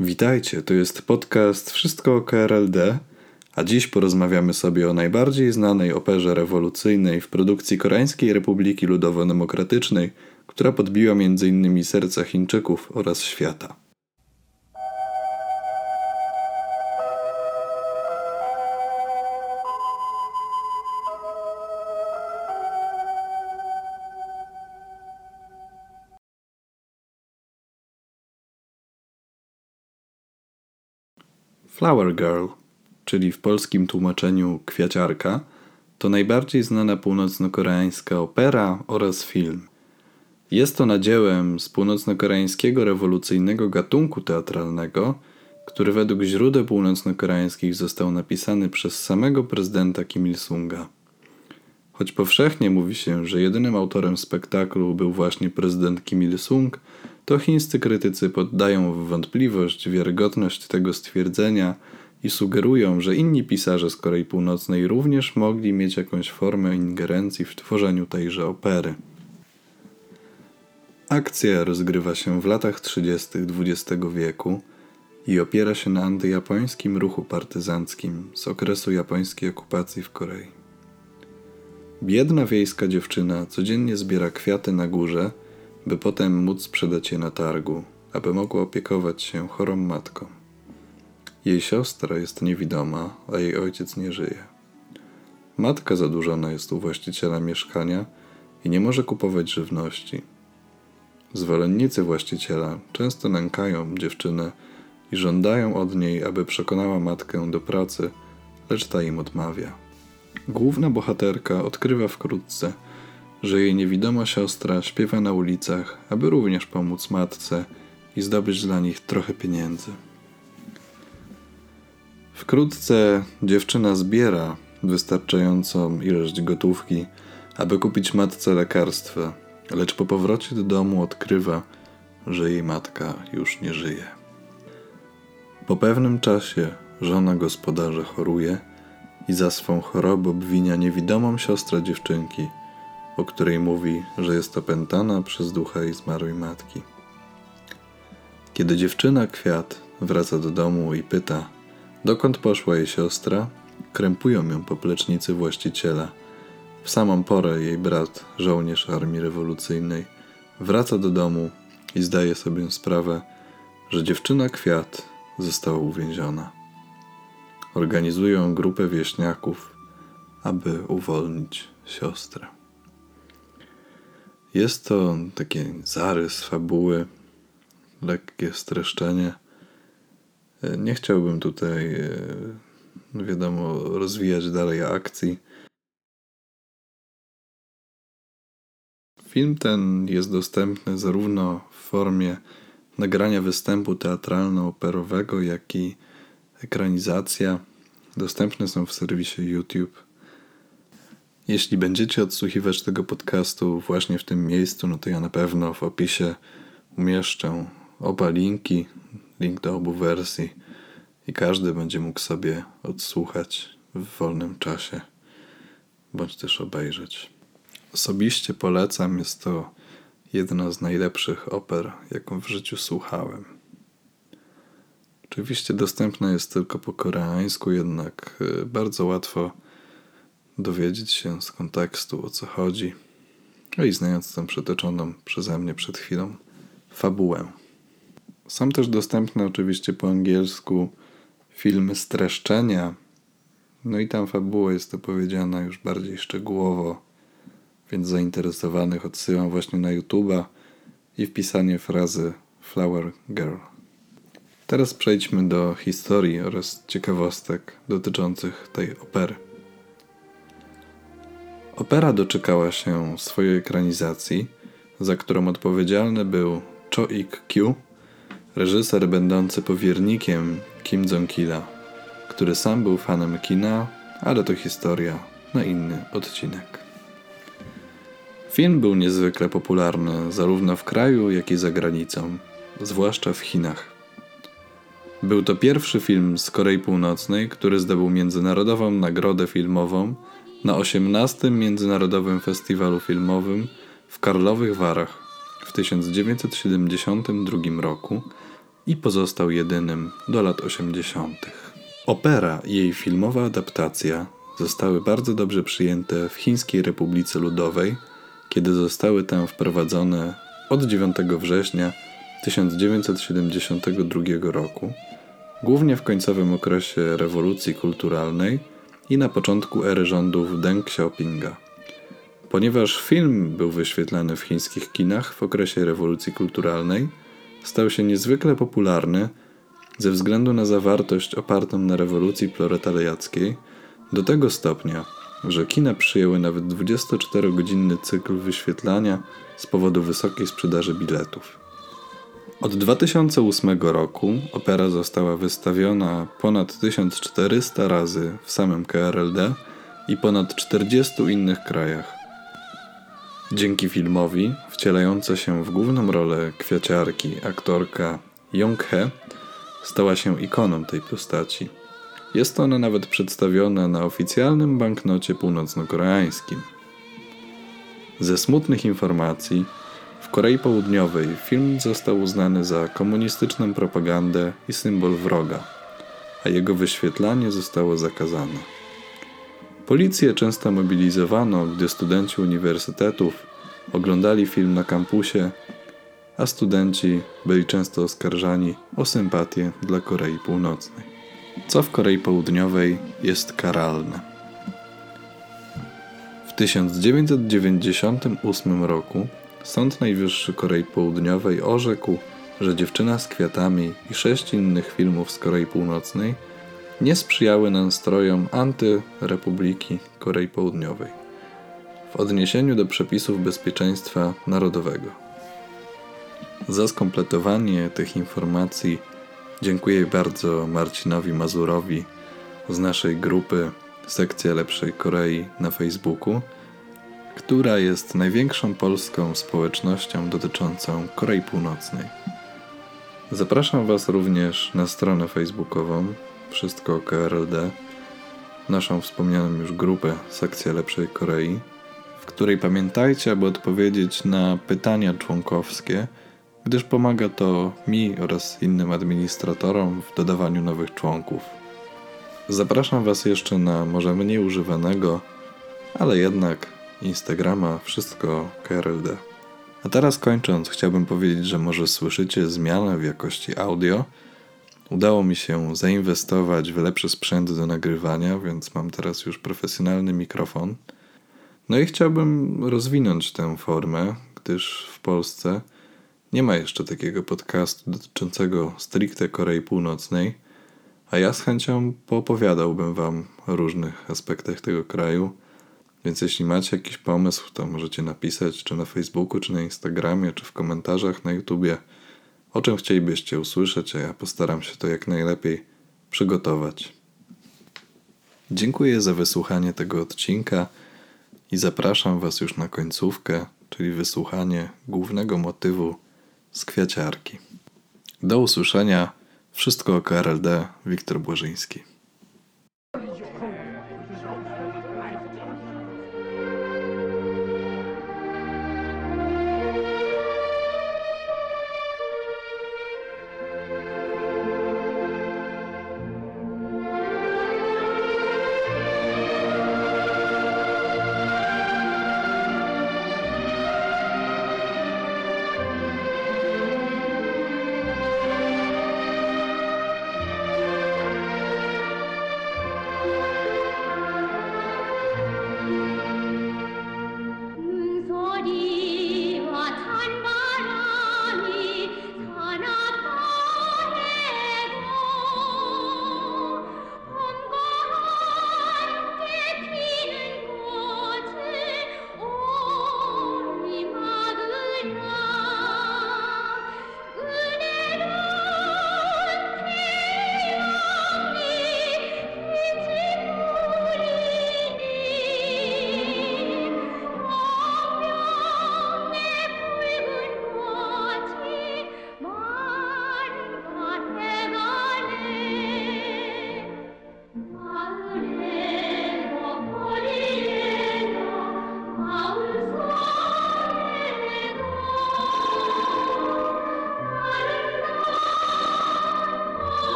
Witajcie, to jest podcast Wszystko o KRLD, a dziś porozmawiamy sobie o najbardziej znanej operze rewolucyjnej w produkcji Koreańskiej Republiki Ludowo-Demokratycznej, która podbiła m.in. serca Chińczyków oraz świata. Flower Girl, czyli w polskim tłumaczeniu Kwiaciarka, to najbardziej znana północno-koreańska opera oraz film. Jest ona dziełem z północno-koreańskiego rewolucyjnego gatunku teatralnego, który według źródeł północno-koreańskich został napisany przez samego prezydenta Kim Il-sunga. Choć powszechnie mówi się, że jedynym autorem spektaklu był właśnie prezydent Kim Il-sung, to chińscy krytycy poddają w wątpliwość wiarygodność tego stwierdzenia i sugerują, że inni pisarze z Korei Północnej również mogli mieć jakąś formę ingerencji w tworzeniu tejże opery. Akcja rozgrywa się w latach 30. XX wieku i opiera się na antyjapońskim ruchu partyzanckim z okresu japońskiej okupacji w Korei. Biedna wiejska dziewczyna codziennie zbiera kwiaty na górze, by potem móc sprzedać je na targu, aby mogła opiekować się chorą matką. Jej siostra jest niewidoma, a jej ojciec nie żyje. Matka zadłużona jest u właściciela mieszkania i nie może kupować żywności. Zwolennicy właściciela często nękają dziewczynę i żądają od niej, aby przekonała matkę do pracy, lecz ta im odmawia. Główna bohaterka odkrywa wkrótce, że jej niewidoma siostra śpiewa na ulicach, aby również pomóc matce i zdobyć dla nich trochę pieniędzy. Wkrótce dziewczyna zbiera wystarczającą ilość gotówki, aby kupić matce lekarstwa, lecz po powrocie do domu odkrywa, że jej matka już nie żyje. Po pewnym czasie żona gospodarza choruje i za swą chorobę obwinia niewidomą siostrę dziewczynki, o której mówi, że jest opętana przez ducha jej zmarłej matki. Kiedy dziewczyna kwiat wraca do domu i pyta, dokąd poszła jej siostra, krępują ją poplecznicy właściciela. W samą porę jej brat, żołnierz armii rewolucyjnej, wraca do domu i zdaje sobie sprawę, że dziewczyna kwiat została uwięziona. Organizują grupę wieśniaków, aby uwolnić siostrę. Jest to taki zarys fabuły, lekkie streszczenie. E, nie chciałbym tutaj, e, wiadomo, rozwijać dalej akcji. Film ten jest dostępny zarówno w formie nagrania występu teatralno-operowego, jak i ekranizacja. Dostępne są w serwisie YouTube. Jeśli będziecie odsłuchiwać tego podcastu właśnie w tym miejscu, no to ja na pewno w opisie umieszczę oba linki, link do obu wersji i każdy będzie mógł sobie odsłuchać w wolnym czasie bądź też obejrzeć. Osobiście polecam, jest to jedna z najlepszych oper, jaką w życiu słuchałem. Oczywiście dostępna jest tylko po koreańsku, jednak y, bardzo łatwo dowiedzieć się z kontekstu o co chodzi, no i znając tę przytoczoną przeze mnie przed chwilą fabułę. Są też dostępne oczywiście po angielsku filmy streszczenia, no i tam fabuła jest opowiedziana już bardziej szczegółowo, więc zainteresowanych odsyłam właśnie na YouTube'a i wpisanie frazy Flower Girl. Teraz przejdźmy do historii oraz ciekawostek dotyczących tej opery. Opera doczekała się swojej ekranizacji, za którą odpowiedzialny był Cho Ik-kyu, reżyser będący powiernikiem Kim Jong-kila, który sam był fanem kina, ale to historia na inny odcinek. Film był niezwykle popularny zarówno w kraju, jak i za granicą, zwłaszcza w Chinach. Był to pierwszy film z Korei Północnej, który zdobył międzynarodową nagrodę filmową na 18. Międzynarodowym Festiwalu Filmowym w Karlowych Warach w 1972 roku i pozostał jedynym do lat 80. Opera i jej filmowa adaptacja zostały bardzo dobrze przyjęte w Chińskiej Republice Ludowej, kiedy zostały tam wprowadzone od 9 września 1972 roku, głównie w końcowym okresie rewolucji kulturalnej i na początku ery rządów Deng Xiaopinga. Ponieważ film był wyświetlany w chińskich kinach w okresie rewolucji kulturalnej, stał się niezwykle popularny ze względu na zawartość opartą na rewolucji proletariackiej, do tego stopnia, że kina przyjęły nawet 24-godzinny cykl wyświetlania z powodu wysokiej sprzedaży biletów. Od 2008 roku opera została wystawiona ponad 1400 razy w samym KRLD i ponad 40 innych krajach. Dzięki filmowi wcielająca się w główną rolę kwiaciarki aktorka Yong He stała się ikoną tej postaci. Jest ona nawet przedstawiona na oficjalnym banknocie północno-koreańskim. Ze smutnych informacji, w Korei Południowej film został uznany za komunistyczną propagandę i symbol wroga, a jego wyświetlanie zostało zakazane. Policję często mobilizowano, gdy studenci uniwersytetów oglądali film na kampusie, a studenci byli często oskarżani o sympatię dla Korei Północnej, co w Korei Południowej jest karalne. W 1998 roku Sąd Najwyższy Korei Południowej orzekł, że Dziewczyna z kwiatami i sześć innych filmów z Korei Północnej nie sprzyjały nastrojom antyrepubliki Korei Południowej w odniesieniu do przepisów bezpieczeństwa narodowego. Za skompletowanie tych informacji dziękuję bardzo Marcinowi Mazurowi z naszej grupy Sekcja Lepszej Korei na Facebooku która jest największą polską społecznością dotyczącą Korei Północnej. Zapraszam Was również na stronę facebookową Wszystko KRLD, naszą wspomnianą już grupę Sekcja Lepszej Korei, w której pamiętajcie, aby odpowiedzieć na pytania członkowskie, gdyż pomaga to mi oraz innym administratorom w dodawaniu nowych członków. Zapraszam Was jeszcze na może mniej używanego, ale jednak Instagrama, wszystko KRLD. A teraz kończąc, chciałbym powiedzieć, że może słyszycie zmianę w jakości audio. Udało mi się zainwestować w lepszy sprzęt do nagrywania, więc mam teraz już profesjonalny mikrofon. No i chciałbym rozwinąć tę formę, gdyż w Polsce nie ma jeszcze takiego podcastu dotyczącego stricte Korei Północnej, a ja z chęcią poopowiadałbym Wam o różnych aspektach tego kraju więc jeśli macie jakiś pomysł, to możecie napisać czy na Facebooku, czy na Instagramie, czy w komentarzach na YouTubie, o czym chcielibyście usłyszeć, a ja postaram się to jak najlepiej przygotować. Dziękuję za wysłuchanie tego odcinka i zapraszam Was już na końcówkę, czyli wysłuchanie głównego motywu z kwiaciarki. Do usłyszenia. Wszystko o KRLD. Wiktor Błażyński.